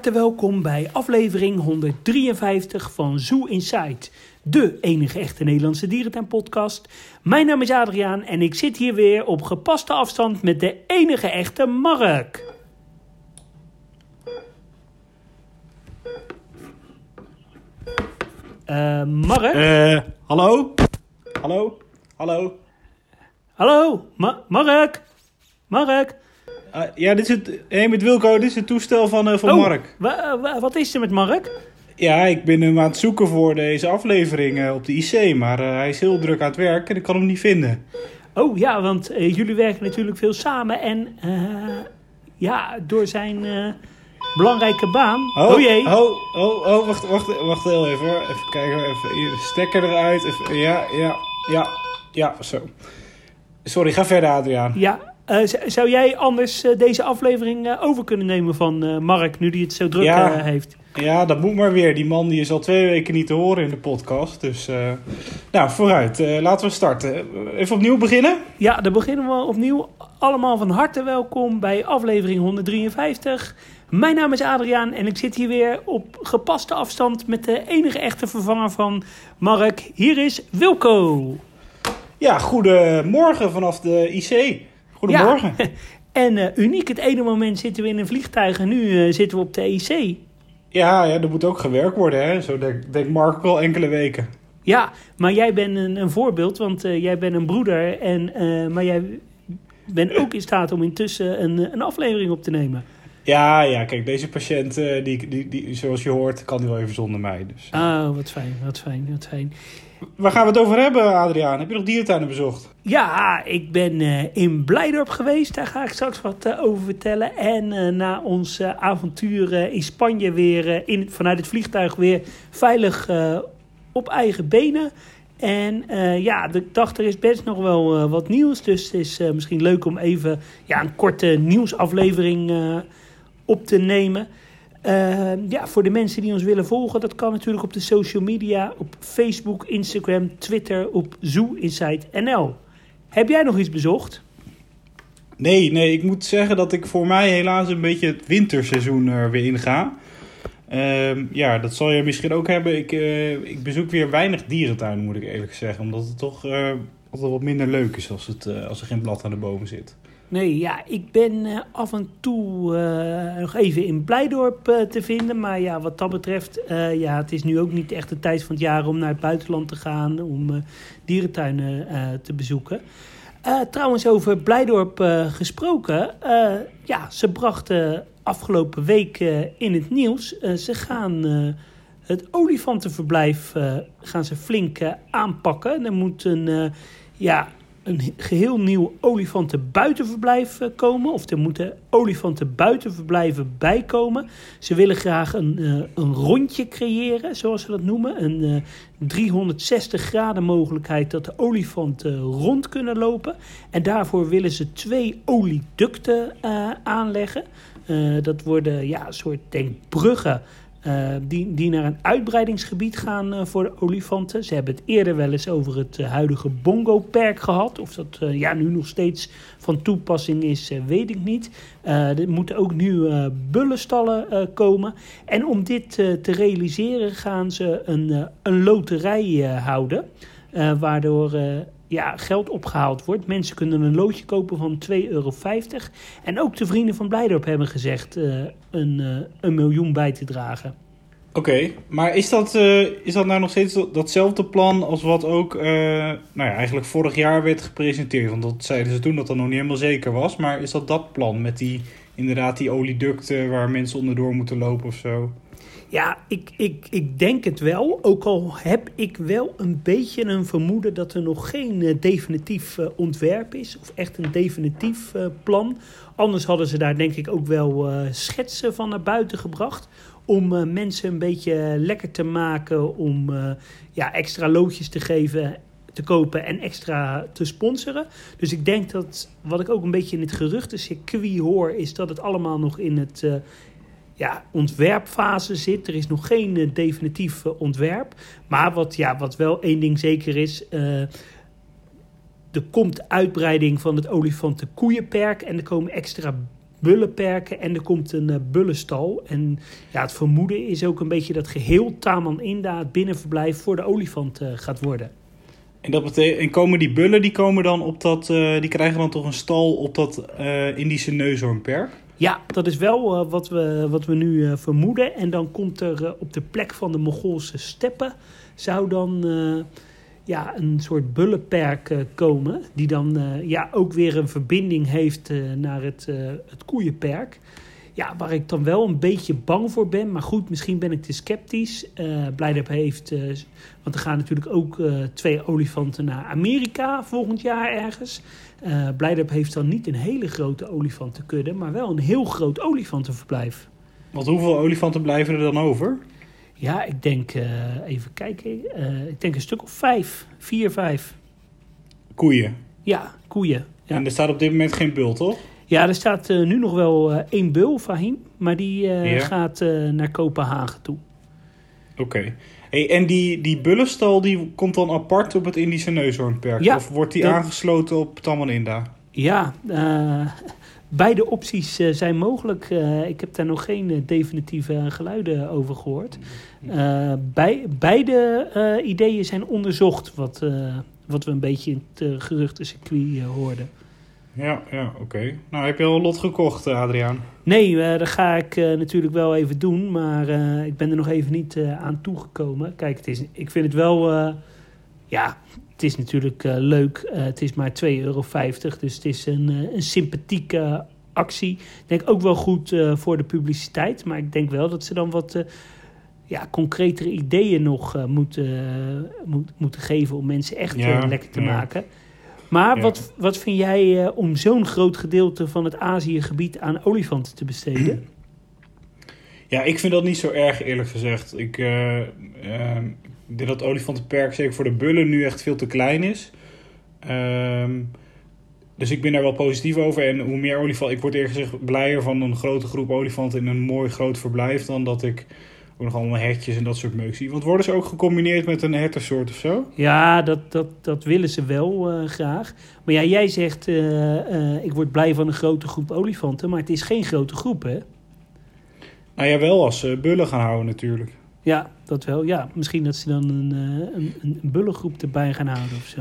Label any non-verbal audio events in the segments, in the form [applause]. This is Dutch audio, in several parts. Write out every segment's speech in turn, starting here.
harte welkom bij aflevering 153 van Zoo Inside, de enige echte Nederlandse dierentuinpodcast. Mijn naam is Adriaan en ik zit hier weer op gepaste afstand met de enige echte Mark. Eh, Mark? Eh, hallo? Hallo? Hallo? Hallo, Ma- Mark? Mark? Eh, ja, dit is het. Hey, met Wilco, dit is het toestel van, eh, van Oh, Mark. wa- wa- wat is er met Mark? Ja, ik ben hem aan het zoeken voor deze aflevering eh, op de IC, maar eh, hij is heel druk aan het werk en ik kan hem niet vinden. Oh ja, want jullie werken natuurlijk veel samen en eh, ja, door zijn belangrijke baan. Oh, jee. Oh, oh, oh, wacht, wacht, wacht heel even hoor. Even kijken, even hier, de stekker eruit. Even, ja, ja, ja, ja, zo. Sorry, ga verder Adriaan. Ja, zou jij anders eh, deze aflevering eh, over kunnen nemen van eh, Mark, nu die het zo druk Ja. eh, heeft? Ja, dat moet maar weer. Die man die is al twee weken niet te horen in de podcast. Dus, eh, nou, vooruit. Eh, laten we starten. Even opnieuw beginnen. Ja, dan beginnen we opnieuw. Allemaal van harte welkom bij aflevering 153. Mijn naam is Adriaan en ik zit hier weer op gepaste afstand met de enige echte vervanger van Mark. Hier is Wilco. Ja, goedemorgen vanaf de IC. Goedemorgen. Ja. [laughs] En eh, uniek, het ene moment zitten we in een vliegtuig en nu eh, zitten we op de EC. Ja, ja, er moet ook gewerkt worden, hè. Zo denkt denk Mark al enkele weken. Ja, maar jij bent een, een voorbeeld, want eh, jij bent een broeder. En, maar jij bent ook in staat om intussen een, een aflevering op te nemen. Ja, ja, kijk, deze patiënt, die, die, die, zoals je hoort, kan die wel even zonder mij. Dus. Oh, wat fijn, wat fijn, wat fijn. Waar gaan we het over hebben, Adriaan? Heb je nog dierentuinen bezocht? Ja, ik ben eh, in Blijdorp geweest. Daar ga ik straks wat eh, over vertellen. En eh, na ons avontuur in Spanje weer in, vanuit het vliegtuig weer veilig op eigen benen. En ja, ik dacht er is best nog wel wat nieuws. Dus het is misschien leuk om even ja, een korte nieuwsaflevering op te nemen. Eh, ja, voor de mensen die ons willen volgen, dat kan natuurlijk op de social media, op Facebook, Instagram, Twitter, op Zoo Inside NL. Heb jij nog iets bezocht? Nee, nee, ik moet zeggen dat ik voor mij helaas een beetje het winterseizoen er weer inga. Ehm ja, dat zal je misschien ook hebben. Ik, eh, ik bezoek weer weinig dierentuinen, moet ik eerlijk zeggen. Omdat het toch eh, altijd wat minder leuk is als, het, eh, als er geen blad aan de bomen zit. Nee, ja, ik ben eh, af en toe eh, nog even in Blijdorp eh, te vinden. Maar ja, wat dat betreft, ja, het is nu ook niet echt de tijd van het jaar om naar het buitenland te gaan. Om dierentuinen te bezoeken. Trouwens, over Blijdorp gesproken. ja, ze brachten afgelopen week in het nieuws. ze gaan het olifantenverblijf gaan ze flink aanpakken. Er moet een, ja, een geheel nieuw olifantenbuitenverblijf eh, komen. Of er moeten olifantenbuitenverblijven bijkomen. Ze willen graag een, eh, een rondje creëren, zoals ze dat noemen. Een eh, 360 graden mogelijkheid dat de olifanten rond kunnen lopen. En daarvoor willen ze twee olieducten eh, aanleggen. Eh, dat worden ja, soort denk, bruggen eh, die, die naar een uitbreidingsgebied gaan eh, voor de olifanten. Ze hebben het eerder wel eens over het eh, huidige Bongo-perk gehad. Of dat ja, nu nog steeds van toepassing is, weet ik niet. Er moeten ook nu bullenstallen komen. En om dit te realiseren gaan ze een, een loterij houden. waardoor ja, geld opgehaald wordt. Mensen kunnen een loodje kopen van 2,50 euro. En ook de vrienden van Blijdorp hebben gezegd eh, een, eh, een miljoen bij te dragen. Oké, maar is dat, eh, is dat nou nog steeds dat- datzelfde plan als wat ook nou ja, eigenlijk vorig jaar werd gepresenteerd? Want dat zeiden ze toen dat dat nog niet helemaal zeker was. Maar is dat dat plan met die, inderdaad die olieducten waar mensen onderdoor moeten lopen of zo? Ja, ik, ik, ik denk het wel. Ook al heb ik wel een beetje een vermoeden dat er nog geen eh, definitief eh, ontwerp is. Of echt een definitief eh, plan. Anders hadden ze daar denk ik ook wel schetsen van naar buiten gebracht. Om mensen een beetje lekker te maken. Om ja, extra loodjes te geven te kopen en extra te sponsoren. Dus ik denk dat wat ik ook een beetje in het geruchtencircuit hoor, is dat het allemaal nog in het ja, ontwerpfase zit. Er is nog geen eh, definitief eh, ontwerp. Maar wat, ja, wat wel één ding zeker is. eh, er komt uitbreiding van het olifantenkoeienperk. En er komen extra bullenperken en er komt een bullenstal. En ja, het vermoeden is ook een beetje dat geheel Taman Inda het binnenverblijf voor de olifant gaat worden. En, dat en komen die bullen, die, komen dan op dat, die krijgen dan toch een stal op dat Indische neushoornperk? Ja, dat is wel wat, we, wat we nu vermoeden. En dan komt er op de plek van de Mongoolse steppen... zou dan ja, een soort bullenperk komen. Die dan ja, ook weer een verbinding heeft naar het, het koeienperk. Ja, waar ik dan wel een beetje bang voor ben. Maar goed, misschien ben ik te sceptisch. Blijdorp heeft, want er gaan natuurlijk ook twee olifanten naar Amerika volgend jaar ergens. Blijdorp heeft dan niet een hele grote olifantenkudde, maar wel een heel groot olifantenverblijf. Want hoeveel olifanten blijven er dan over? Ja, ik denk, uh, even kijken, uh, ik denk een stuk of vijf, vier, vijf. Koeien? Ja, koeien. Ja. En er staat op dit moment geen bul, toch? Ja, er staat uh, nu nog wel één bul, Fahim, maar die ja. gaat naar Kopenhagen toe. Oké. Hey, en die, die bullenstal die komt dan apart op het Indische neushoornperk? Ja, of wordt die aangesloten op Tamaninda? Ja, [laughs] Beide opties uh, zijn mogelijk. Uh, ik heb daar nog geen definitieve geluiden over gehoord. Bij, beide ideeën zijn onderzocht, wat, wat we een beetje in het geruchtencircuit hoorden. Ja, ja oké. Nou, heb je al een lot gekocht, Adriaan? Nee, dat ga ik natuurlijk wel even doen, maar ik ben er nog even niet aan toegekomen. Kijk, het is, ik vind het wel, ja, het is natuurlijk uh, leuk. Uh, het is maar 2,50 euro. Dus het is een, uh, een sympathieke actie. Ik denk ook wel goed voor de publiciteit. Maar ik denk wel dat ze dan wat ja, concretere ideeën nog moeten, moet, moeten geven om mensen echt ja, lekker te ja. maken. Maar ja. wat, wat vind jij om zo'n groot gedeelte van het Aziëgebied aan olifanten te besteden? Ja, ik vind dat niet zo erg eerlijk gezegd. Ik, ik denk dat het olifantenperk zeker voor de bullen nu echt veel te klein is. Um, dus ik ben daar wel positief over. En hoe meer olifanten... Ik word eerlijk gezegd blijer van een grote groep olifanten in een mooi groot verblijf... dan dat ik ook nog allemaal hertjes en dat soort meuk zie. Want worden ze ook gecombineerd met een hertensoort of zo? Ja, dat, dat, dat willen ze wel uh, graag. Maar ja, jij zegt... Uh, uh, ik word blij van een grote groep olifanten... maar het is geen grote groep, hè? Nou ja, wel als ze bullen gaan houden natuurlijk. Ja, dat wel. Ja, misschien dat ze dan een, een, een bullengroep erbij gaan houden of zo.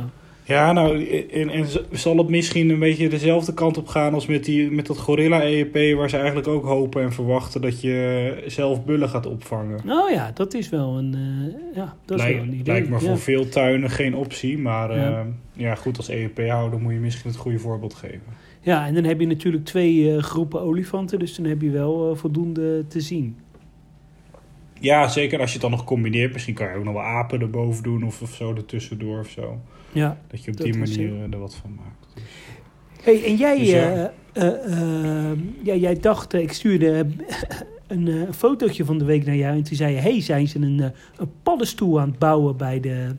Ja, nou, en, en zal het misschien een beetje dezelfde kant op gaan als met, die, met dat Gorilla-EEP, waar ze eigenlijk ook hopen en verwachten dat je zelf bullen gaat opvangen. Nou ja, dat is wel een, uh, ja, dat lijkt, is wel een idee. Lijkt me voor veel tuinen geen optie, maar ja. Uh, ja. goed, als EEP-houder moet je misschien het goede voorbeeld geven. Ja, en dan heb je natuurlijk twee uh, groepen olifanten, dus dan heb je wel voldoende te zien. Ja, zeker als je het dan nog combineert. Misschien kan je ook nog wel apen erboven doen of, of zo ertussendoor of zo. Ja, dat je op die manier er wat van maakt. Dus. Hey, en jij, dus ja. uh, uh, ja, jij dacht, ik stuurde [laughs] een fotootje van de week naar jou en toen zei je, hey, zijn ze een, een paddenstoel aan het bouwen bij de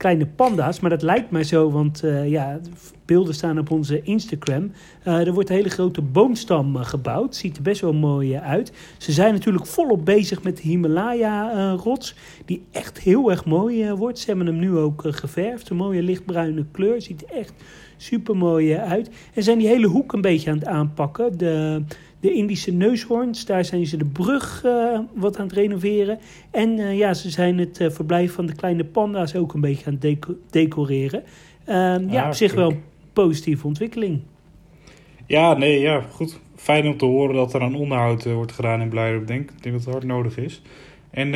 kleine panda's. Maar dat lijkt mij zo, want uh, ja, beelden staan op onze Instagram. Uh, er wordt een hele grote boomstam uh, gebouwd. Ziet er best wel mooi uit. Ze zijn natuurlijk volop bezig met de Himalaya-rots. die echt heel erg mooi wordt. Ze hebben hem nu ook geverfd. Een mooie lichtbruine kleur. Ziet er echt super mooi uit. En zijn die hele hoek een beetje aan het aanpakken. De de Indische neushoorns. Daar zijn ze de brug uh, wat aan het renoveren. En uh, ja, ze zijn het uh, verblijf van de kleine panda's ook een beetje aan het deco decoreren. Ehm, ja, op zich wel een positieve ontwikkeling. Ja, nee, ja, goed. Fijn om te horen dat er aan onderhoud wordt gedaan in Blijdorp, denk ik. denk dat het hard nodig is. En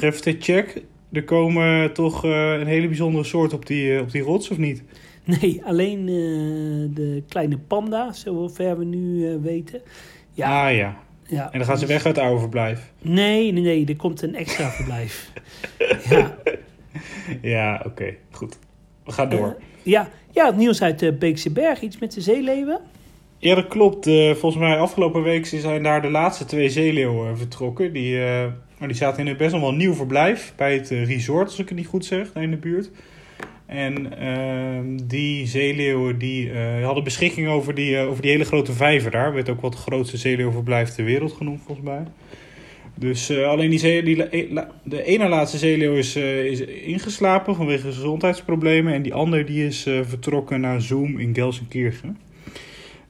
even de check. Er komen toch een hele bijzondere soort op die, op die rots, of niet? [laughs] Nee, alleen uh, de kleine panda, zover we nu uh, weten. Ja, ah ja. ja. En dan gaan ze weg uit het oude verblijf? Nee, nee, nee. Er komt een extra [laughs] verblijf. ja. [laughs] Ja, oké. Okay, goed. We gaan door. Uh, ja. ja, het nieuws uit de Beekse Berg. Iets met de zeeleeuwen? Ja, dat klopt. volgens mij afgelopen week zijn daar de laatste twee zeeleeuwen vertrokken. Die, die zaten in een best wel een nieuw verblijf bij het resort, als ik het niet goed zeg, in de buurt. En uh, die zeeleeuwen die, uh, hadden beschikking over die, uh, over die hele grote vijver daar. Werd ook wat het grootste zeeleeuwverblijf ter wereld genoemd volgens mij. Dus uh, alleen die, zee, die de ene laatste zeeleeuw is, is ingeslapen vanwege gezondheidsproblemen. En die andere die is vertrokken naar Zoom in Gelsenkirchen.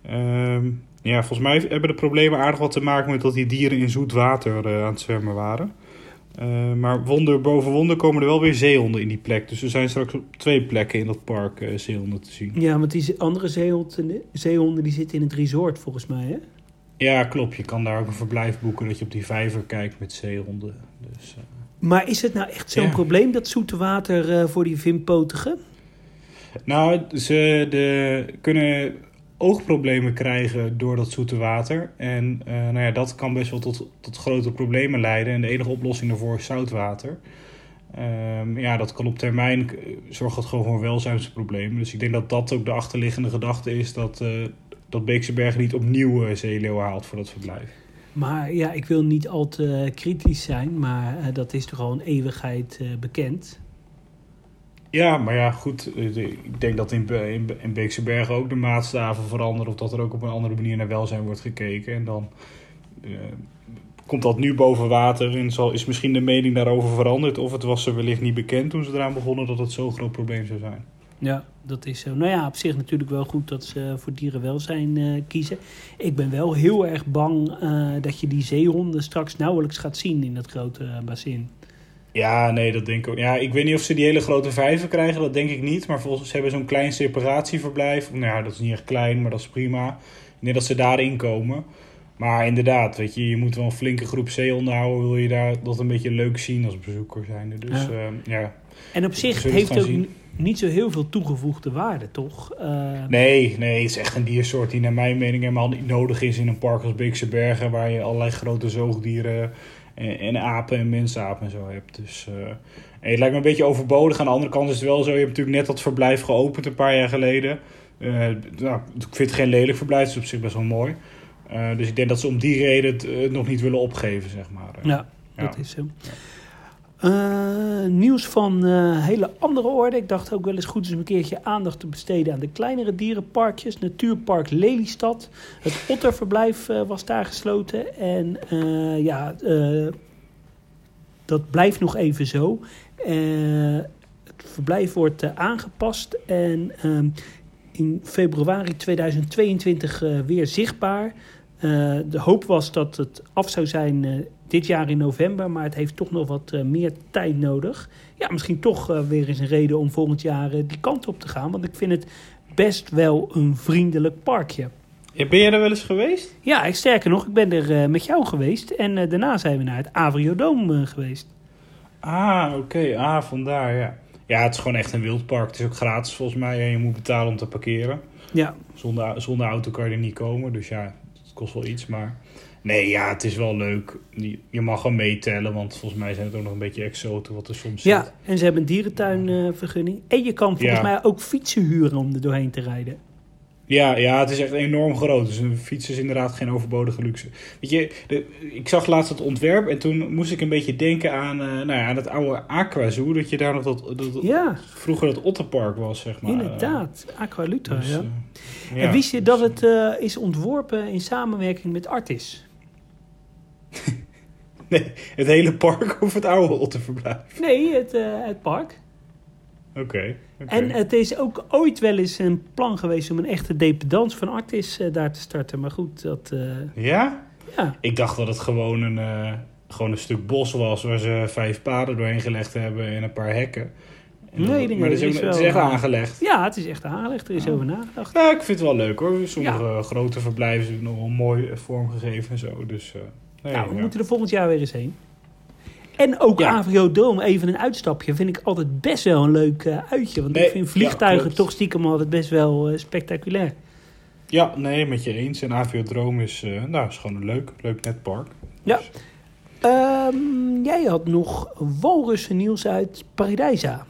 Ehm, ja, volgens mij hebben de problemen aardig wat te maken met dat die dieren in zoet water aan het zwemmen waren. Uh, maar wonder boven wonder komen er wel weer zeehonden in die plek. Dus er zijn straks op twee plekken in dat park uh, zeehonden te zien. Ja, want die andere zeehonden, zeehonden die zitten in het resort volgens mij, hè? Ja, klopt. Je kan daar ook een verblijf boeken dat je op die vijver kijkt met zeehonden. Dus, uh... Maar is het nou echt zo'n ja. probleem, dat zoete water voor die vimpotigen? Nou, ze de, kunnen oogproblemen krijgen door dat zoete water. En uh, nou ja, dat kan best wel tot, tot grote problemen leiden. En de enige oplossing daarvoor is zoutwater. Um, ja, dat kan op termijn zorgt dat gewoon voor welzijnsproblemen. Dus ik denk dat dat ook de achterliggende gedachte is dat, uh, dat Beekse Bergen niet opnieuw uh, haalt voor dat verblijf. Maar ja, ik wil niet al te kritisch zijn, maar dat is toch al een eeuwigheid bekend. Ja, maar ja, goed. Ik denk dat in, in, Beekse Bergen ook de maatstaven veranderen. Of dat er ook op een andere manier naar welzijn wordt gekeken. En dan uh, komt dat nu boven water. En zal, is misschien de mening daarover veranderd. Of het was ze wellicht niet bekend toen ze eraan begonnen dat het zo'n groot probleem zou zijn. Ja, dat is zo. Nou ja, op zich natuurlijk wel goed dat ze voor dierenwelzijn uh, kiezen. Ik ben wel heel erg bang dat je die zeehonden straks nauwelijks gaat zien in dat grote bassin. Ja, nee, dat denk ik ook. Ja, ik weet niet of ze die hele grote vijver krijgen, dat denk ik niet. Maar volgens ze hebben zo'n klein separatieverblijf. Nou ja, dat is niet echt klein, maar dat is prima. Ik denk dat ze daarin komen. Maar inderdaad, weet je, je moet wel een flinke groep zeehonden houden. Wil je daar dat een beetje leuk zien als bezoeker zijn. Dus ja. Uh, ja. En op zich heeft het ook zien. niet zo heel veel toegevoegde waarde, toch? Uh... Nee, nee, het is echt een diersoort die naar mijn mening helemaal niet nodig is in een park als Beekse Bergen. Waar je allerlei grote zoogdieren en, en apen en mensapen en zo hebt. Dus uh, en het lijkt me een beetje overbodig. Aan de andere kant is het wel zo, je hebt natuurlijk net dat verblijf geopend een paar jaar geleden. Uh, nou, ik vind het geen lelijk verblijf, het is op zich best wel mooi. Uh, dus ik denk dat ze om die reden het, nog niet willen opgeven, zeg maar. Ja, ja. dat is zo. Ja. Uh, nieuws van uh, hele andere orde. Ik dacht ook wel eens goed eens een keertje aandacht te besteden aan de kleinere dierenparkjes. Natuurpark Lelystad. Het Otterverblijf uh, was daar gesloten. En ja, dat blijft nog even zo. het verblijf wordt aangepast en in februari 2022 weer zichtbaar. de hoop was dat het af zou zijn dit jaar in november, maar het heeft toch nog wat uh, meer tijd nodig. Ja, misschien toch uh, weer eens een reden om volgend jaar uh, die kant op te gaan. Want ik vind het best wel een vriendelijk parkje. Ben jij er wel eens geweest? Ja, ik, sterker nog, ik ben er met jou geweest. En daarna zijn we naar het Avriodoom geweest. Ah, oké. Okay. Ah, vandaar, ja. Ja, het is gewoon echt een wildpark. Het is ook gratis volgens mij. En je moet betalen om te parkeren. Ja. Zonder, zonder auto kan je er niet komen. Dus ja, het kost wel iets, maar... Nee, ja, het is wel leuk. Je mag wel meetellen, want volgens mij zijn het ook nog een beetje exoten wat er soms ja, zit. en ze hebben een dierentuinvergunning. Uh, en je kan volgens ja. mij ook fietsen huren om er doorheen te rijden. Ja, ja, het is echt enorm groot. Dus een fiets is inderdaad geen overbodige luxe. Weet je, de, ik zag laatst het ontwerp en toen moest ik een beetje denken aan, uh, nou ja, aan het oude Aquazoo. Dat je daar nog dat, dat ja. vroeger het Otterpark was, zeg maar. Inderdaad, Aqualuta, dus, ja. Uh, ja. En wist je dat het uh, is ontworpen in samenwerking met Artis? [laughs] nee, het hele park of het oude Otterverblijf? Nee, het, uh, het park. Oké. Okay, okay. En het is ook ooit wel eens een plan geweest om een echte dependance van Artis uh, daar te starten. Maar goed, dat... Uh... Ja? Ja. Ik dacht dat het gewoon een, gewoon een stuk bos was waar ze vijf paden doorheen gelegd hebben en een paar hekken. En nee, dat, maar het is, ook, het is echt aangelegd. Ja, het is echt aangelegd. Er is oh. over nagedacht. Ja, ik vind het wel leuk hoor. Sommige ja. grote verblijven zijn nog wel mooi vormgegeven en zo. Dus... nou, we ja. moeten er volgend jaar weer eens heen. En ook ja. Avrio Dome, even een uitstapje, vind ik altijd best wel een leuk uh, uitje. Want nee, ik vind vliegtuigen ja, toch stiekem altijd best wel uh, spectaculair. Ja, nee, met je eens. En Aviodroom is, uh, nou, is gewoon een leuk, leuk net park. Ja. Dus. Um, jij had nog walrussen nieuws uit Paradijsa.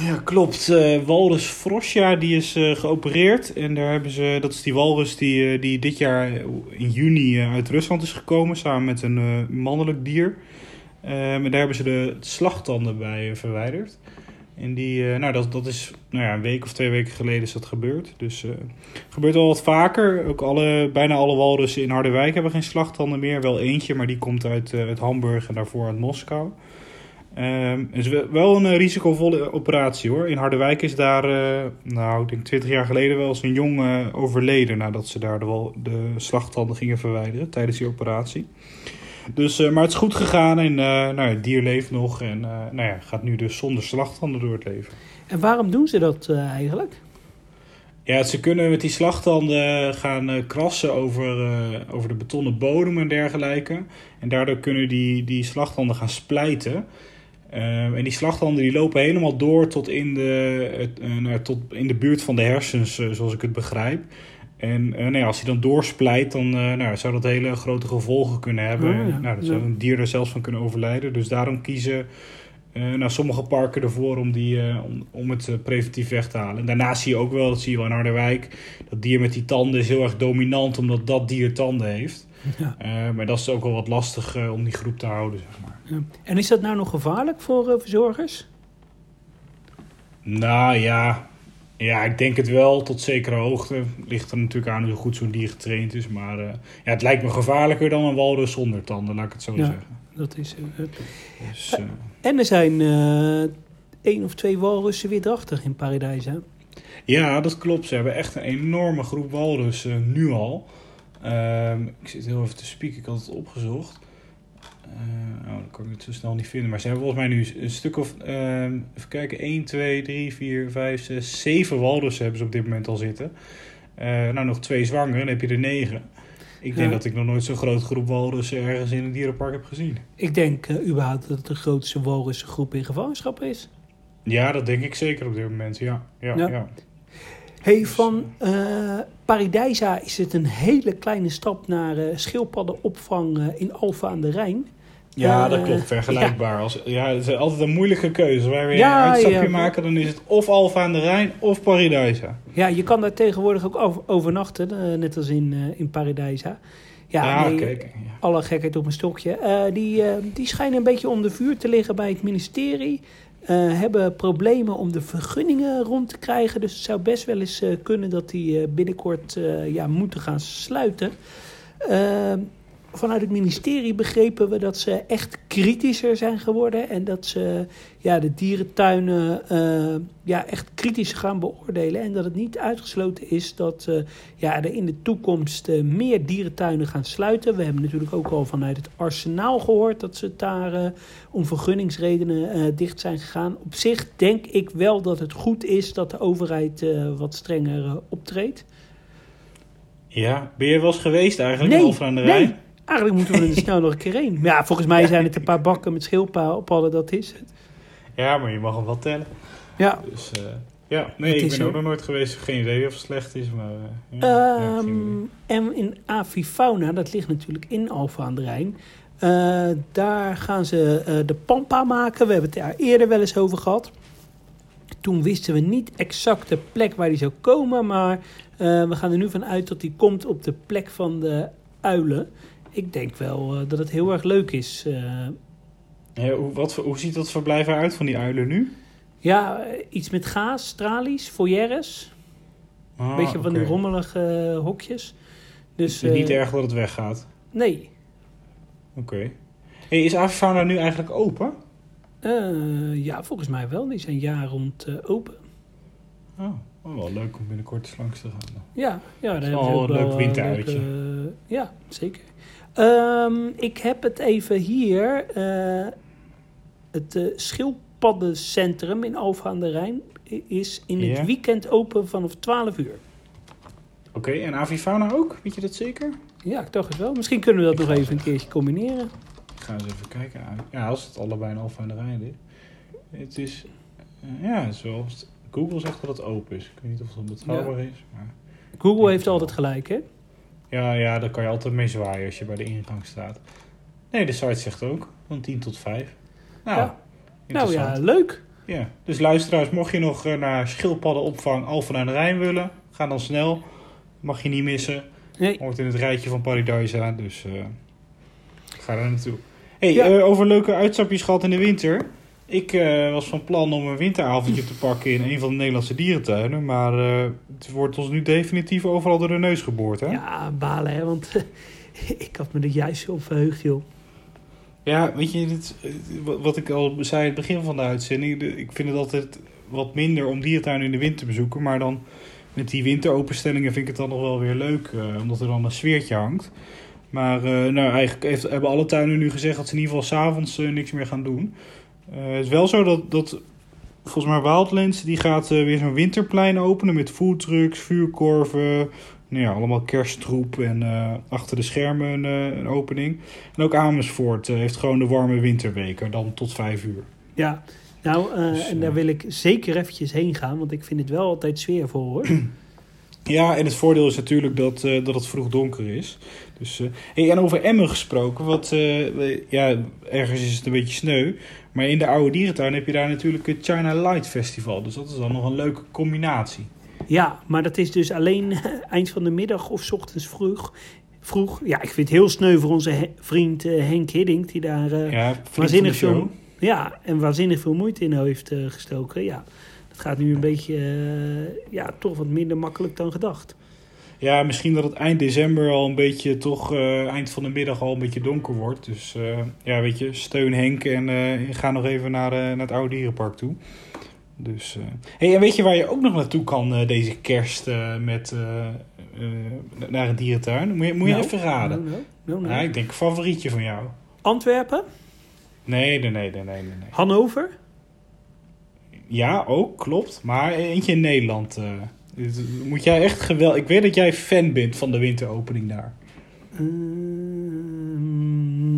Ja, klopt. Uh, walrus Frosja die is uh, geopereerd. En daar hebben ze, dat is die walrus die, uh, die dit jaar in juni uit Rusland is gekomen. Samen met een mannelijk dier. en daar hebben ze de slagtanden bij verwijderd. En die, nou, dat, dat is nou ja, een week of twee weken geleden is dat gebeurd. Dus gebeurt al wat vaker. Ook alle, bijna alle walrussen in Harderwijk hebben geen slagtanden meer. Wel eentje, maar die komt uit, uit Hamburg en daarvoor uit Moskou. Ehm, het is wel- een eh, risicovolle operatie hoor. In Harderwijk is daar, eh, nou ik denk 20 jaar geleden wel eens een jong eh, overleden nadat ze daar de, de slagtanden gingen verwijderen tijdens die operatie. Dus, maar het is goed gegaan en nou, ja, het dier leeft nog en nou ja, gaat nu dus zonder slagtanden door het leven. En waarom doen ze dat eigenlijk? Ja, ze kunnen met die slagtanden gaan krassen over, over de betonnen bodem en dergelijke. En daardoor kunnen die, die slagtanden gaan splijten. Ehm, en die slagtanden die lopen helemaal door tot in de, nou, tot in de buurt van de hersens, eh, zoals ik het begrijp. En eh, nou ja, als hij dan doorsplijt, dan nou, zou dat hele grote gevolgen kunnen hebben. Oh, ja. nou, dat zou een dier er zelfs van kunnen overlijden. Dus daarom kiezen nou, sommige parken ervoor om, die, om, om het preventief weg te halen. En daarnaast zie je ook wel, dat zie je wel in Harderwijk, dat dier met die tanden is heel erg dominant omdat dat dier tanden heeft. Ja. Maar dat is ook wel wat lastig om die groep te houden, zeg maar. Ja. En is dat nou nog gevaarlijk voor eh, verzorgers? Nou ja, ja, ik denk het wel tot zekere hoogte. Ligt er natuurlijk aan hoe goed zo'n dier getraind is. Maar eh, ja, het lijkt me gevaarlijker dan een walrus zonder tanden, laat ik het zo Ja. zeggen. Dat is, eh, Dus, eh, en er zijn eh één of twee walrussen weer drachtig in Paradijs. Hè? ja, dat klopt. Ze hebben echt een enorme groep walrussen nu al. Ehm, ik zit heel even te spieken, ik had het opgezocht. Kan ik het zo snel niet vinden. Maar ze hebben volgens mij nu een stuk of... ehm, even kijken, 1, 2, 3, 4, 5, 6, 7 walrussen hebben ze op dit moment al zitten. Eh, nou, nog twee zwanger, dan heb je er negen. Ik denk Ja. dat ik nog nooit zo'n grote groep walrussen ergens in een dierenpark heb gezien. Ik denk eh, überhaupt dat het de grootste walrussengroep in gevangenschap is. Ja, dat denk ik zeker op dit moment, ja. Ja, Ja. ja. Hey, Dus, van eh Paradijsa is het een hele kleine stap naar eh schildpaddenopvang in Alfa aan de Rijn. Ja, Eh, dat klopt. Vergelijkbaar. Als, ja, het is altijd een moeilijke keuze. Wij weer Ja, een uitstapje ja. maken, dan is het of Alfa aan de Rijn of Paradijsa. Ja, je kan daar tegenwoordig ook over, overnachten, eh, net als in, eh in Paradijsa. Ja, Ja, nee, kijk. Ja. alle gekheid op een stokje. Eh, die, eh, die schijnen een beetje onder vuur te liggen bij het ministerie. Eh, hebben problemen om de vergunningen rond te krijgen. Dus het zou best wel eens eh, kunnen dat die eh, binnenkort eh, ja, moeten gaan sluiten. Vanuit het ministerie begrepen we dat ze echt kritischer zijn geworden. En dat ze ja, de dierentuinen eh, ja, echt kritisch gaan beoordelen. En dat het niet uitgesloten is dat eh, ja, er in de toekomst eh, meer dierentuinen gaan sluiten. We hebben natuurlijk ook al vanuit het arsenaal gehoord dat ze daar om vergunningsredenen dicht zijn gegaan. Op zich denk ik wel dat het goed is dat de overheid wat strenger optreedt. Ja, ben je wel eens geweest eigenlijk Nee, in aan de Rijn? nee. Eigenlijk moeten we er snel [laughs] nog een keer heen. Maar ja, volgens mij zijn het een paar bakken met schildpadden, dat is het. Ja, maar je mag hem wel tellen. Ja, Dus eh, ja, nee, Het ik ben ook nog nooit geweest. Geen idee of het slecht is, maar... eh, ja. Ehm, en in Avifauna, dat ligt natuurlijk in Alphen aan de Rijn. eh, daar gaan ze de Pampa maken. We hebben het daar eerder wel eens over gehad. Toen wisten we niet exact de plek waar die zou komen. Maar we gaan er nu van uit dat die komt op de plek van de uilen. Ik denk wel eh, dat het heel erg leuk is. eh. Ja, hoe, wat, hoe ziet dat verblijf eruit van die uilen nu? ja, eh, iets met gaas, tralies, foyeres. Ah, Een beetje van die rommelige hokjes. Dus, Dus niet eh, erg dat het weggaat. Nee, Oké. Hey, is Avifauna nu eigenlijk open? Ja, volgens mij wel. Die zijn jaar rond open. Oh, oh, wel leuk om binnenkort eens langs te gaan. Ja, ja daar is wel een leuk winteruitje. leuke- ja, zeker. Ehm, ik heb het even hier. eh, het eh, schildpaddencentrum in Alphen aan de Rijn is in het weekend open vanaf 12 uur. Oké, en Avifauna ook? Weet je dat zeker? Ja, ik dacht het wel. Misschien kunnen we dat nog even een keertje combineren. Ik ga eens even kijken. Ja, als het allebei een Alfa aan de Rijn is. Het is... eh, ja, wel... Google zegt dat het open is. Ik weet niet of het betrouwbaar is. Maar... Google heeft altijd gelijk, hè? Ja, ja, daar kan je altijd mee zwaaien als je bij de ingang staat. Nee, de site zegt ook. Van 10 tot 5. Nou, Ja. Nou ja, leuk. Ja, dus luisteraars, mocht je nog eh, naar schildpaddenopvang Alphen aan de Rijn willen, ga dan snel. Mag je niet missen. Nee, Hoort in het rijtje van Paradise dus eh, ga daar naartoe. hey, Ja. eh, over leuke uitstapjes gehad in de winter. Ik eh, was van plan om een winteravondje te pakken in een van de Nederlandse dierentuinen. Maar eh, het wordt ons nu definitief overal door de neus geboord, hè? Ja, balen, hè? Want [laughs] ik had me er juist zo op verheugd, joh. Ja, weet je, dit, eh, wat- ik al zei aan het begin van de uitzending. Ik vind het altijd wat minder om dierentuinen in de winter te bezoeken. Maar dan met die winteropenstellingen vind ik het dan nog wel weer leuk. omdat er dan een sfeertje hangt. Maar nou, eigenlijk heeft, hebben alle tuinen nu gezegd dat ze in ieder geval s'avonds avonds niks meer gaan doen. Eh, het is wel zo dat, dat volgens mij Wildlands die gaat eh, weer zo'n winterplein openen met foodtrucks, vuurkorven. Nou ja, allemaal kersttroep en eh, achter de schermen een, een opening. En ook Amersfoort heeft gewoon de warme winterweken, dan tot vijf uur. Ja, nou, Dus, en daar wil ik zeker eventjes heen gaan, want ik vind het wel altijd sfeervol hoor. Ja, en het voordeel is natuurlijk dat, dat het vroeg donker is. Dus, eh, hey, en over Emmen gesproken, wat, eh, ja, ergens is het een beetje sneu. Maar in de oude dierentuin heb je daar natuurlijk het China Light Festival. Dus dat is dan nog een leuke combinatie. Ja, maar dat is dus alleen [laughs] eind van de middag of 's ochtends vroeg. vroeg. Ja, ik vind het heel sneu voor onze he- vriend eh, Henk Hiddink, die daar Ja, waanzinnig veel, ja, en waanzinnig veel moeite in heeft gestoken. Ja, dat gaat nu een beetje, ja, toch wat minder makkelijk dan gedacht. Ja, misschien dat het eind december al een beetje, toch eh, eind van de middag al een beetje donker wordt. Dus eh, ja, weet je, steun Henk en eh, ga nog even naar, naar het oude dierenpark toe. Dus, hey, en weet je waar je ook nog naartoe kan deze kerst met, naar een dierentuin? Moet je, moet je Nou, even raden. Nou, nou. Ja, ik denk een favorietje van jou. Antwerpen, Nee, nee, nee, nee, nee, nee. nee. Hannover. Ja, ook, klopt. Maar eentje in Nederland. Dit moet jij echt geweldig... Ik weet dat jij fan bent van de winteropening daar.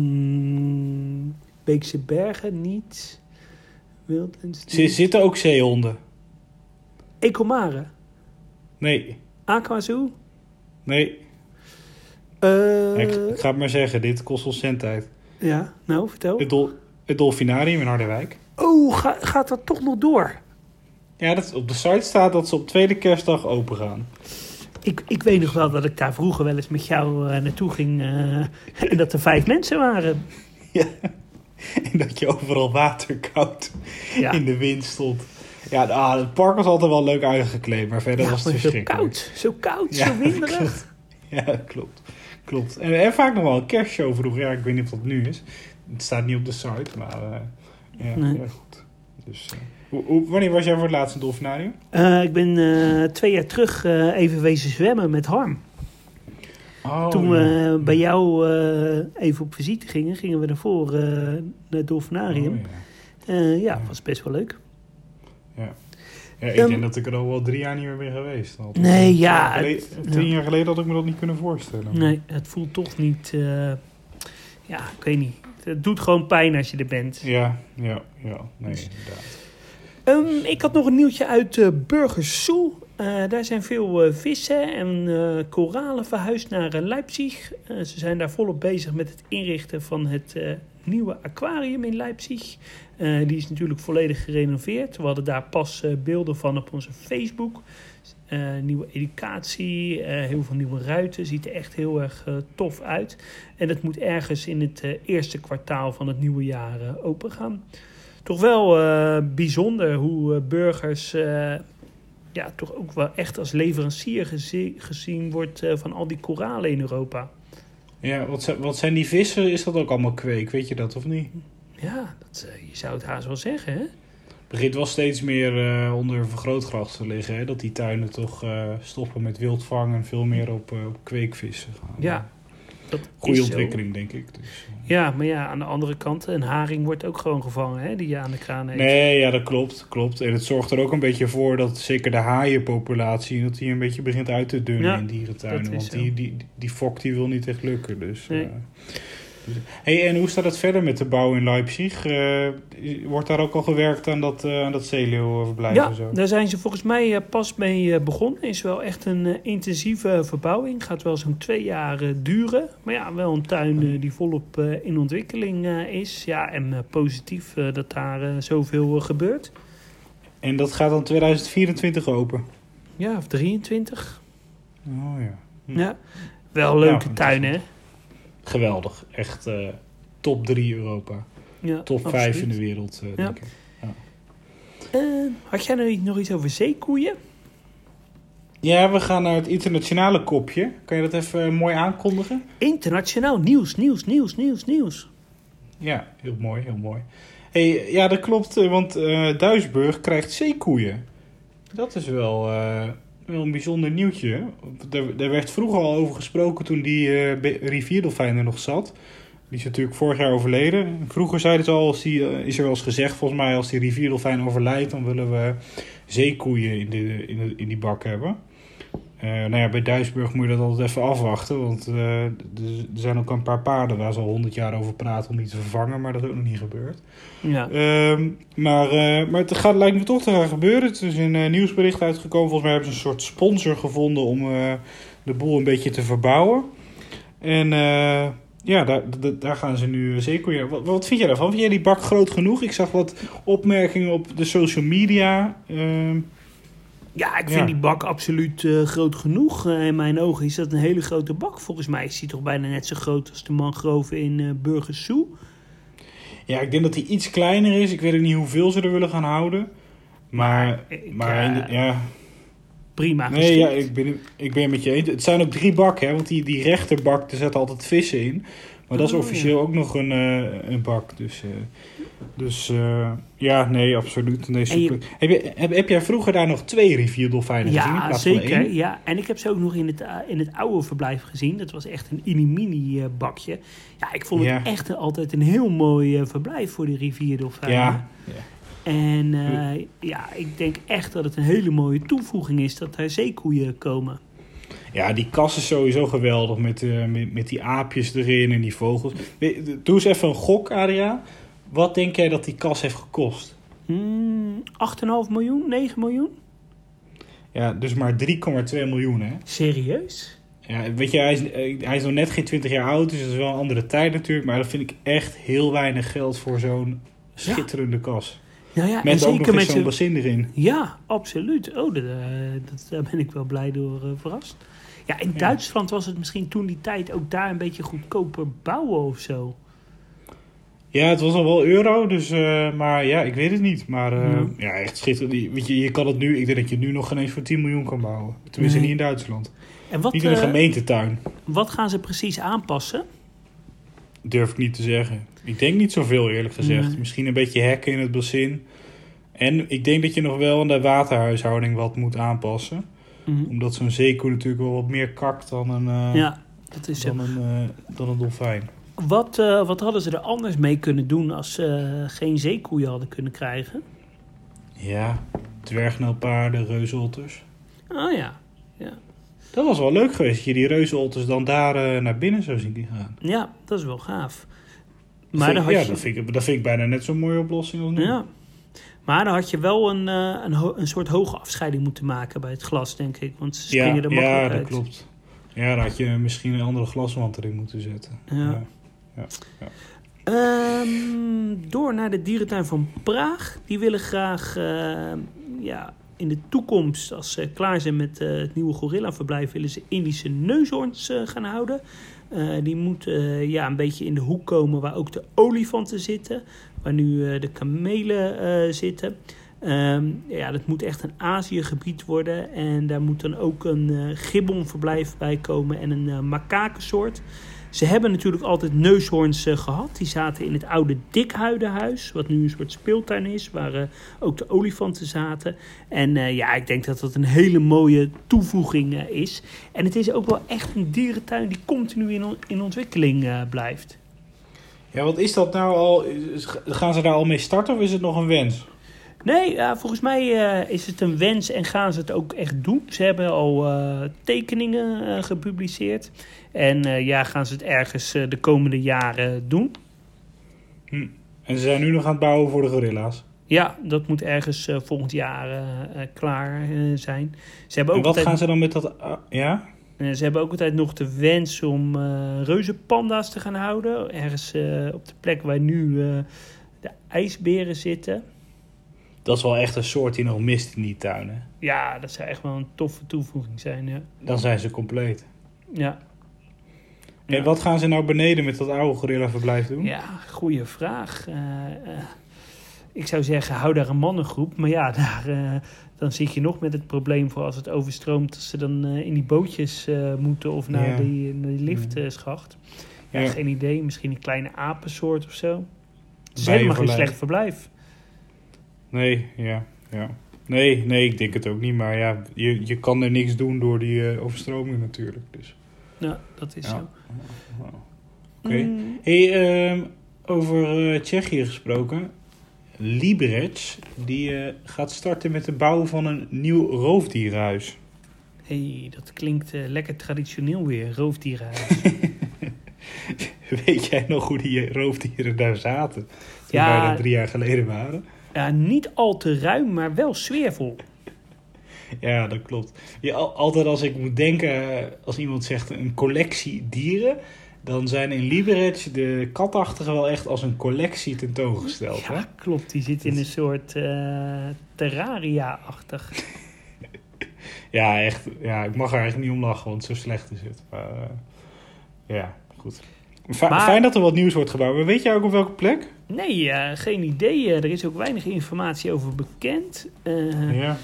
Ehm, Beekse Bergen niet. Wildlands Z- niet. zitten ook zeehonden? Ecomare. Nee, Aquazoo. nee. Eh, ik, ik ga het maar zeggen, dit kost ons tijd. ja, nou, vertel. Het, dol, het Dolfinarium in Harderwijk. Oh, ga- gaat dat toch nog door? Ja, dat, op de site staat dat ze op tweede kerstdag open gaan. Ik, ik weet nog wel dat ik daar vroeger wel eens met jou eh, naartoe ging. eh, [laughs] en dat er vijf mensen waren. [laughs] En dat je overal waterkoud Ja, in de wind stond. Ja, ah, het park was altijd wel leuk uitgekleed, maar verder ja was het maar zo verschrikkelijk. koud. Zo koud, Ja, zo [laughs] winderig. klopt. Ja, klopt. klopt. En, en vaak nog wel een kerstshow vroeger. Ja, ik weet niet of dat nu is. Het staat niet op de site, maar eh, ja, Nee. ja, goed. Dus, hoe, wanneer was jij voor het laatst in Dolfinarium? Eh, ik ben eh, twee jaar terug eh, even wezen zwemmen met Harm. Oh, Toen we ja. bij jou even op visite gingen, gingen we daarvoor naar het Dolfinarium. Oh, ja. Ja, Ja. was best wel leuk. Ja, ik Ehm, denk dat ik er al wel drie jaar niet meer ben geweest. Nee, tien ja, geleden- Tien ja. jaar geleden had ik me dat niet kunnen voorstellen. Nee, het voelt toch niet. ja, ik weet niet. Het doet gewoon pijn als je er bent. Ja, ja, ja. Nee, inderdaad. Ehm, ik had nog een nieuwtje uit uh, Burgersoe. Eh, daar zijn veel eh, vissen en eh, koralen verhuisd naar eh, Leipzig. Eh, ze zijn daar volop bezig met het inrichten van het eh, nieuwe aquarium in Leipzig. Eh, die is natuurlijk volledig gerenoveerd. We hadden daar pas eh, beelden van op onze Facebook. Eh, nieuwe educatie, eh, heel veel nieuwe ruiten. Ziet er echt heel erg eh, tof uit. En het moet ergens in het eh, eerste kwartaal van het nieuwe jaar eh, open gaan toch wel eh, bijzonder hoe eh, burgers eh, ja, toch ook wel echt als leverancier gezi- gezien wordt van al die koralen in Europa. Ja, wat zijn, wat zijn die vissen? Is dat ook allemaal kweek? Weet je dat of niet? Ja, dat, je zou het haast wel zeggen, hè? begint wel steeds meer onder een vergrootglas te liggen. Hè? Dat die tuinen toch stoppen met wildvang en veel meer op, op kweekvissen gaan. Ja, dat Goede zo. ontwikkeling, denk ik. Dus. Ja, maar ja, aan de andere kant, een haring wordt ook gewoon gevangen, hè? Die je aan de kraan heeft. Nee, ja, dat klopt, klopt. En het zorgt er ook een beetje voor dat zeker de haaienpopulatie... dat die een beetje begint uit te dunnen Ja, in dierentuinen. Want zo. die, die, die fok die wil niet echt lukken. Dus, Nee. eh, hey, en hoe staat het verder met de bouw in Leipzig? Eh, wordt daar ook al gewerkt aan dat, eh aan dat zeeleeuwenverblijf Ja, zo? daar zijn ze volgens mij eh, pas mee begonnen. Is wel echt een intensieve verbouwing. Gaat wel zo'n twee jaar duren. Maar ja, wel een tuin die volop in ontwikkeling is. Ja, en positief dat daar zoveel gebeurt. En dat gaat dan 2024 open? Ja, of 23. Oh ja. Hm. Ja, wel leuke Ja, tuin, hè? Geweldig. Echt eh, top 3 Europa. Ja, Top 5 in de wereld, eh, denk ik. Eh, had jij nog iets- nog iets over zeekoeien? Ja, we gaan naar het internationale kopje. Kan je dat even mooi aankondigen? Internationaal nieuws, nieuws, nieuws, nieuws, nieuws. Ja, heel mooi, heel mooi. Hey, ja, dat klopt, want Duisburg krijgt zeekoeien. Dat is wel, wel een bijzonder nieuwtje. Er werd vroeger al over gesproken toen die eh, be- rivierdolfijn er nog zat. Die is natuurlijk vorig jaar overleden. Vroeger zeiden ze al, als die, eh, is er wel eens gezegd volgens mij, als die rivierdolfijn overlijdt, dan willen we zeekoeien in, de, in, de, in die bak hebben. Eh, nou ja, bij Duisburg moet je dat altijd even afwachten. Want eh, er zijn ook een paar paarden waar ze al honderd jaar over praten om die te vervangen. Maar dat is ook nog niet gebeurd. Ja. Ehm, maar, eh, maar het gaat, lijkt me toch te gaan gebeuren. Het is een nieuwsbericht uitgekomen. Volgens mij hebben ze een soort sponsor gevonden om de boel een beetje te verbouwen. En ja, daar, daar- gaan ze nu zeker weer. Wat, wat vind jij daarvan? Vind jij die bak groot genoeg? Ik zag wat opmerkingen op de social media. Ja, ik Ja. vind die bak absoluut eh, groot genoeg. Eh, in mijn ogen is dat een hele grote bak. Volgens mij is die toch bijna net zo groot als de mangrove in Burgers Zoo. ja, ik denk dat die iets kleiner is. Ik weet ook niet hoeveel ze er willen gaan houden. Maar, ik, maar de- ja. Prima Nee, ja, ik ben, ik ben het met je eens. Het zijn ook drie bakken, hè, want die, die rechterbak, daar zetten altijd vissen in. Maar dat is Oh, officieel ook nog een, een bak. Dus, dus eh, ja, nee, absoluut. Nee, je- super. Heb, je, heb, heb jij vroeger daar nog twee rivierdolfijnen gezien Ja, zeker. Ja. En ik heb ze ook nog in het, eh, in het oude verblijf gezien. Dat was echt een mini-mini eh, bakje. Ja, ik vond Ja. het echt altijd een heel mooi verblijf voor die rivierdolfijnen. Ja, ja. En ja, ik denk echt dat het een hele mooie toevoeging is dat er zeekoeien komen. ja, die kas is sowieso geweldig met, met, met die aapjes erin en die vogels. Doe eens even een gok, Adria. Wat denk jij dat die kas heeft gekost? Hmm, 8,5 miljoen, 9 miljoen? Ja, dus maar 3,2 miljoen, hè? Serieus? Ja, weet je, hij is, eh, hij is nog net geen 20 jaar oud, dus dat is wel een andere tijd natuurlijk. Maar dat vind ik echt heel weinig geld voor zo'n schitterende kas. Nou ja, en Met ook nog met zo'n bassin erin. Ja, absoluut. Oh, dat, eh, dat, daar ben ik wel blij door eh, verrast. Ja, in Ja. Duitsland was het misschien toen die tijd ook daar een beetje goedkoper bouwen of zo. Ja, het was al wel euro, dus, eh, maar ja, ik weet het niet. Maar eh, Ja. ja. echt schitterend. Weet je, je kan het nu, ik denk dat je het nu nog geen eens voor 10 miljoen kan bouwen. Tenminste Nee. niet in Duitsland. En wat, niet in een eh, gemeentetuin, wat gaan ze precies aanpassen? durf ik niet te zeggen. Ik denk niet zoveel eerlijk gezegd. Nee. Misschien een beetje hekken in het bassin. En ik denk dat je nog wel aan de waterhuishouding wat moet aanpassen. Mhm. Omdat zo'n zeekoe natuurlijk wel wat meer kakt dan een, Ja, dat is dan een, dan een dolfijn. Wat, eh, wat hadden ze er anders mee kunnen doen als ze geen zeekoeien hadden kunnen krijgen? Ja, dwergnelpaarden, reuzotters. Oh ja, ja. Dat was wel leuk geweest, dat je die reuzotters dan daar eh, naar binnen zou zien gaan. Ja, dat is wel gaaf. Dat Maar vind, dan ik- had ja, je... dat, vind ik, dat vind ik bijna net zo'n mooie oplossing als nu. Ja. Maar dan had je wel een, eh, een, een soort hoge afscheiding moeten maken bij het glas, denk ik. Want ze ja, springen er makkelijk ja, dat uit. klopt. Ja, dan had je misschien een andere glaswand erin moeten zetten. Ja. Ehm, door naar de dierentuin van Praag. Die willen graag eh, ja, in de toekomst, als ze klaar zijn met eh, het nieuwe gorillaverblijf, willen ze Indische neushoorns eh, gaan houden. Eh, die moeten ja, een beetje in de hoek komen waar ook de olifanten zitten, waar nu de kamelen zitten. Ehm, ja, dat moet echt een Aziëgebied worden. En daar moet dan ook een gibbonverblijf bij komen en een makakensoort. Ze hebben natuurlijk altijd neushoorns eh, gehad. Die zaten in het oude Dikhuidenhuis, wat nu een soort speeltuin is, waar eh, ook de olifanten zaten. En eh, ja, ik denk dat dat een hele mooie toevoeging is. En het is ook wel echt een dierentuin die continu in, in ontwikkeling blijft. Ja, wat is dat nou al? Gaan ze daar al mee starten of is het nog een wens? Nee, ja, volgens mij eh, is het een wens en gaan ze het ook echt doen. Ze hebben al eh, tekeningen eh, gepubliceerd. En ja, gaan ze het ergens de komende jaren doen. En ze zijn nu nog aan het bouwen voor de gorilla's. Ja, dat moet ergens volgend jaar klaar zijn. Ze hebben, En ook wat altijd, gaan ze dan met dat... ah, ja? ze hebben ook altijd nog de wens om reuzenpanda's te gaan houden. Ergens op de plek waar nu de ijsberen zitten. Dat is wel echt een soort die nog mist in die tuin, hè? Ja, dat zou echt wel een toffe toevoeging zijn. Ja. Dan zijn ze compleet. Ja. En Ja. wat gaan ze nou beneden met dat oude gorillaverblijf doen? Ja, goede vraag. Eh, eh, ik zou zeggen, hou daar een mannengroep. Maar ja, [laughs] daar, eh, dan zit je nog met het probleem voor als het overstroomt... dat ze dan in die bootjes moeten of naar Ja. die, naar die liftschacht. Ja, Ja. Geen idee, misschien een kleine apensoort of zo. Het is helemaal geen slecht verblijf. Nee, ja, ja. Nee, nee, ik denk het ook niet. Maar ja, je, je kan er niks doen door die eh, overstroming natuurlijk. Dus. Ja, dat is Ja. zo. Oké. Mm, Hey, ehm, over eh, Tsjechië gesproken. Liberec, die eh, gaat starten met de bouw van een nieuw roofdierenhuis. hey, dat klinkt lekker traditioneel weer, roofdierenhuis. [laughs] [laughs] Weet jij nog hoe die roofdieren daar zaten? Toen Ja. wij daar drie jaar geleden waren. Ja, niet al te ruim, maar wel sfeervol. Ja, dat klopt. Ja, al- altijd als ik moet denken, eh, als iemand zegt een collectie dieren, dan zijn in Liberec de katachtigen wel echt als een collectie tentoongesteld. Hè? Ja, klopt. Die zit in een soort eh, terraria-achtig. [laughs] Ja, echt. Ja, ik mag er eigenlijk niet om lachen, want zo slecht is het. Maar eh, ja, goed. Maar- Fijn dat er wat nieuws wordt gebouwd. Maar weet jij ook op welke plek? Nee, eh, geen idee. Eh, er is ook weinig informatie over bekend. Eh, Ja.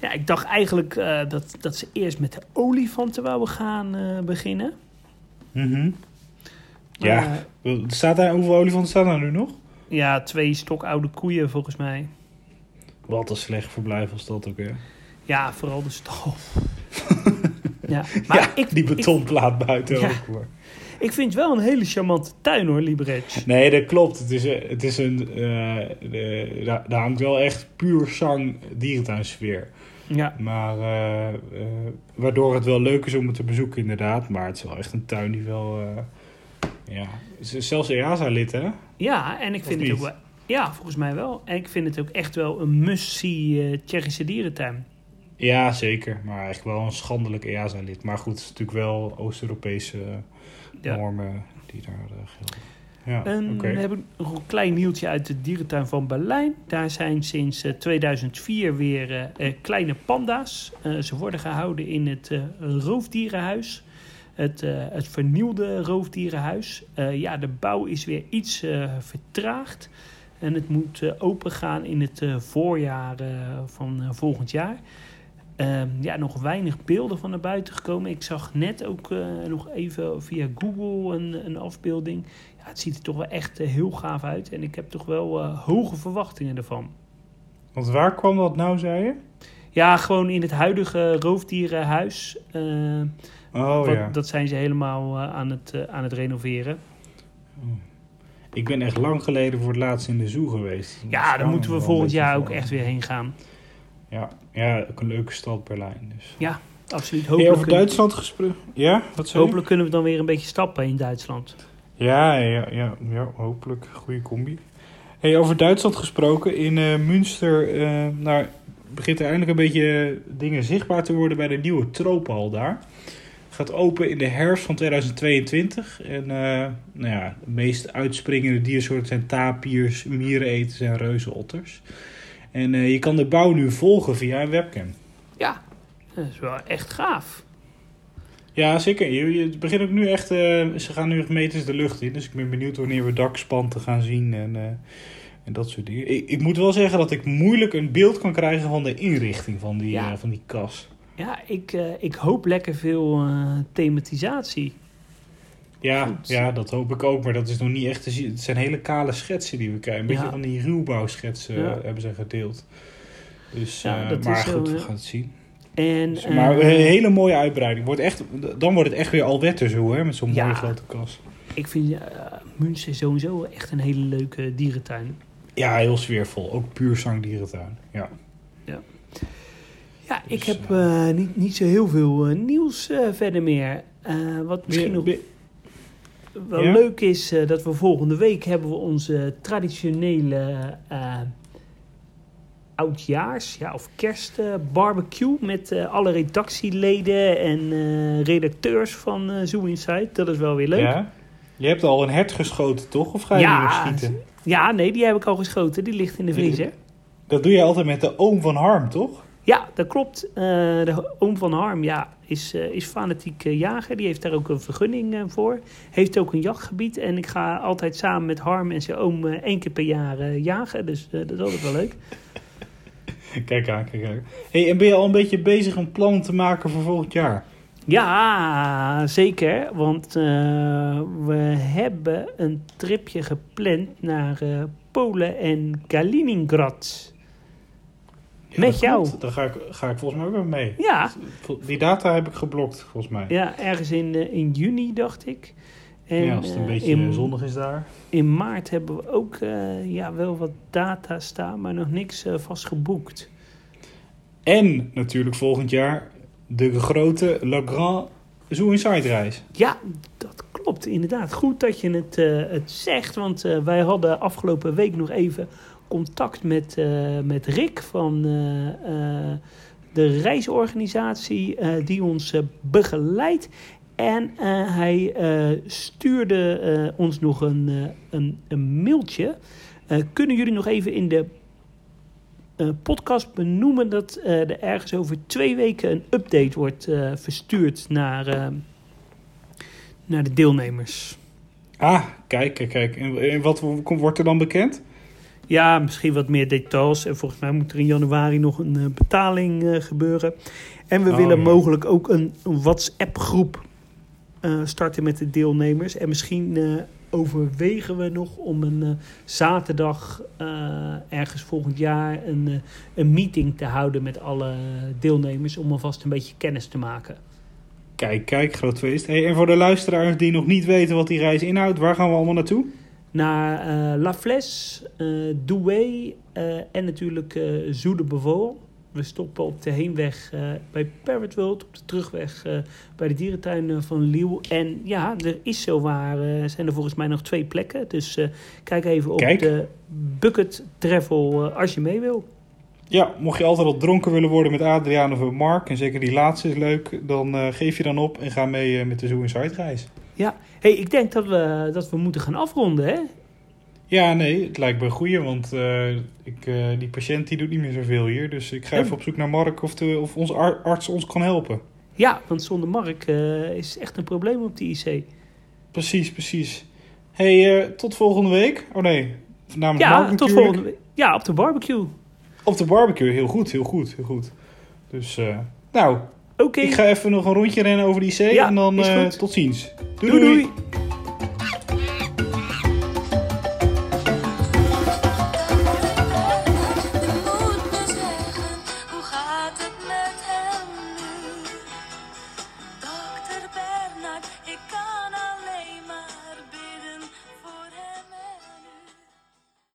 ja, ik dacht eigenlijk dat, dat ze eerst met de olifanten wouden gaan beginnen. Mhm. Ja. Staat daar, hoeveel olifanten staan er nu nog? ja, twee stokoude koeien volgens mij. Wat een slecht verblijf was dat ook, hè? Ja, vooral de stal. [laughs] ja, [laughs] maar ja, ik, die ik, betonplaat buiten Ja. ook. hoor. Ik vind het wel een hele charmante tuin hoor, Liberec. Nee, dat klopt. Het is, een- het is een... eh, de, daar, daar hangt wel echt puur zang dierentuinsfeer. Ja, Maar eh, eh, waardoor het wel leuk is om het te bezoeken, inderdaad. Maar het is wel echt een tuin die wel. eh, ja, zelfs EASA-lid, hè? ja en ik Of vind het ook wel... Ja, volgens mij wel. En ik vind het ook echt wel een must-see eh, Tsjechische dierentuin. Ja, zeker. Maar eigenlijk wel een schandelijk EASA-lid. Maar goed, het is natuurlijk wel Oost-Europese Ja. normen die daar eh, gelden. Ja, En oké. we hebben nog een klein nieuwtje uit de dierentuin van Berlijn. Daar zijn sinds eh, 2004 weer eh, eh, kleine panda's. Eh, ze worden gehouden in het eh, roofdierenhuis. Het, eh, het vernieuwde roofdierenhuis. Eh, ja, de bouw is weer iets eh, vertraagd. En het moet eh, opengaan in het eh, voorjaar eh, van eh, volgend jaar. Ehm, ja, nog weinig beelden van naar buiten gekomen. Ik zag net ook eh, nog even via Google een, een afbeelding. Ja, het ziet er toch wel echt eh, heel gaaf uit. En ik heb toch wel eh, hoge verwachtingen ervan. Want waar kwam dat nou, zei je? Ja, gewoon in het huidige roofdierenhuis. Oh wat- ja. Dat zijn ze helemaal aan, het, aan het renoveren. Ik ben echt lang geleden voor het laatst in de zoo geweest. Ja, daar moeten we volgend jaar ook echt weer heen gaan. Ja, ja, ook een leuke stad Berlijn. Dus. Absoluut. Hey, Hopelijk, over Duitsland gesproken. Ja, wat je? hopelijk kunnen we dan weer een beetje stappen in Duitsland. Ja, ja, ja, ja hopelijk. Goede combi. Hey, over Duitsland gesproken. In eh, Münster eh, nou, begint er eindelijk een beetje dingen zichtbaar te worden bij de nieuwe tropenhal daar. Gaat open in de herfst van 2022. En eh, nou ja, de meest uitspringende diersoorten zijn tapirs, miereneters en reuzenotters. En eh, je kan de bouw nu volgen via een webcam. Ja, dat is wel echt gaaf. Ja, zeker. Je, begint ook nu echt. eh, ze gaan nu echt meters de lucht in. Dus ik ben benieuwd wanneer we dakspanten gaan zien en, eh, en dat soort dingen. Ik, ik moet wel zeggen dat ik moeilijk een beeld kan krijgen van de inrichting van die, Ja. van die kas. Ja, ik, ik hoop lekker veel thematisatie. Ja, Goed. ja, dat hoop ik ook. Maar dat is nog niet echt te zien. Het zijn hele kale schetsen die we krijgen. Een beetje Ja. van die ruwbouwschetsen Ja. eh, hebben ze gedeeld. Dus, Ja, eh, dat maar is goed, we ja. gaan het zien. En, Dus, maar eh, een hele mooie uitbreiding. Wordt echt, dan wordt het echt weer Alwetter zo, hè? Met zo'n Ja. mooie grote kas. ik vind uh, Münster sowieso echt een hele leuke dierentuin. Ja, heel sfeervol. Ook puur zangdierentuin. Ja. Ja, ik Dus, heb niet, niet zo heel veel nieuws verder meer. Wat misschien nog Ben- wel Ja? leuk is, eh, dat we volgende week hebben we onze traditionele eh oudjaars, ja, of kerst eh, barbecue met alle redactieleden en redacteurs van eh Zoo Inside. Dat is wel weer leuk. Ja. Ja? Je hebt al een hert geschoten, toch? Of ga je Ja, nog schieten? nee, die heb ik al geschoten. Die ligt in de vriezer. Dat doe je altijd met de oom van Harm, toch? Ja, dat klopt. Eh, de oom van Harm ja, is, eh, is fanatiek eh, jager. Die heeft daar ook een vergunning voor. Heeft ook een jachtgebied. En ik ga altijd samen met Harm en zijn oom één keer per jaar jagen. Dus dat is altijd wel leuk. [laughs] Kijk aan, kijk aan. Hey, en ben je al een beetje bezig om plannen te maken voor volgend jaar? Ja, zeker. Want uh, we hebben een tripje gepland naar uh, Polen en Kaliningrad. Met jou. Daar ga ik, ga ik volgens mij ook weer mee. Ja. Die data heb ik geblokt, volgens mij. Ja, ergens in, uh, in juni, dacht ik. En, ja, als het een beetje in, zonnig is daar. In maart hebben we ook ja, wel wat data staan, maar nog niks vast geboekt. En natuurlijk volgend jaar de grote Le Grand Zoo Inside reis. Ja, dat klopt inderdaad. Goed dat je het, uh, het zegt, want uh, wij hadden afgelopen week nog even contact met, uh, met Rick van de reisorganisatie die ons begeleidt. En hij stuurde ons nog een, een, een mailtje. kunnen jullie nog even in de podcast benoemen dat er ergens over twee weken een update wordt verstuurd naar, naar de deelnemers. Ah, kijk, kijk, kijk. En, en wat wordt er dan bekend? Ja, misschien wat meer details. En volgens mij moet er in januari nog een betaling gebeuren. En we oh, willen ja. mogelijk ook een, een WhatsApp-groep starten met de deelnemers. En misschien overwegen we nog om een uh, zaterdag uh, ergens volgend jaar een, uh, een meeting te houden met alle deelnemers om alvast een beetje kennis te maken. Kijk, kijk, groot feest. Hey, en voor de luisteraars die nog niet weten wat die reis inhoudt, waar gaan we allemaal naartoe? Naar La Fles, Douai en natuurlijk uh, de. We stoppen op de heenweg uh, bij Parrot World, op de terugweg uh, bij de dierentuin uh, van Liel. En ja, er is zowaar, zijn er volgens mij nog twee plekken. Dus kijk even op kijk. de Bucket Travel als je mee wil. Ja, mocht je altijd al dronken willen worden met Adriaan of Mark, en zeker die laatste is leuk, dan geef je dan op en ga mee met de Zoo Inside reis. Ja, hey, ik denk dat we, dat we moeten gaan afronden, hè? Ja, nee, het lijkt me een goeie, want uh, ik, uh, die patiënt die doet niet meer zoveel hier. Dus ik ga even op zoek naar Mark of, de, of onze arts ons kan helpen. Ja, want zonder Mark uh, is echt een probleem op de IC. Precies, precies. hey, tot volgende week. Oh nee, namelijk ja, Mark tot volgende week. Ja, op de barbecue. Op de barbecue, heel goed, heel goed, heel goed. Dus, nou, okay. ik ga even nog een rondje rennen over IC ja, en dan tot ziens. doei. doei. doei.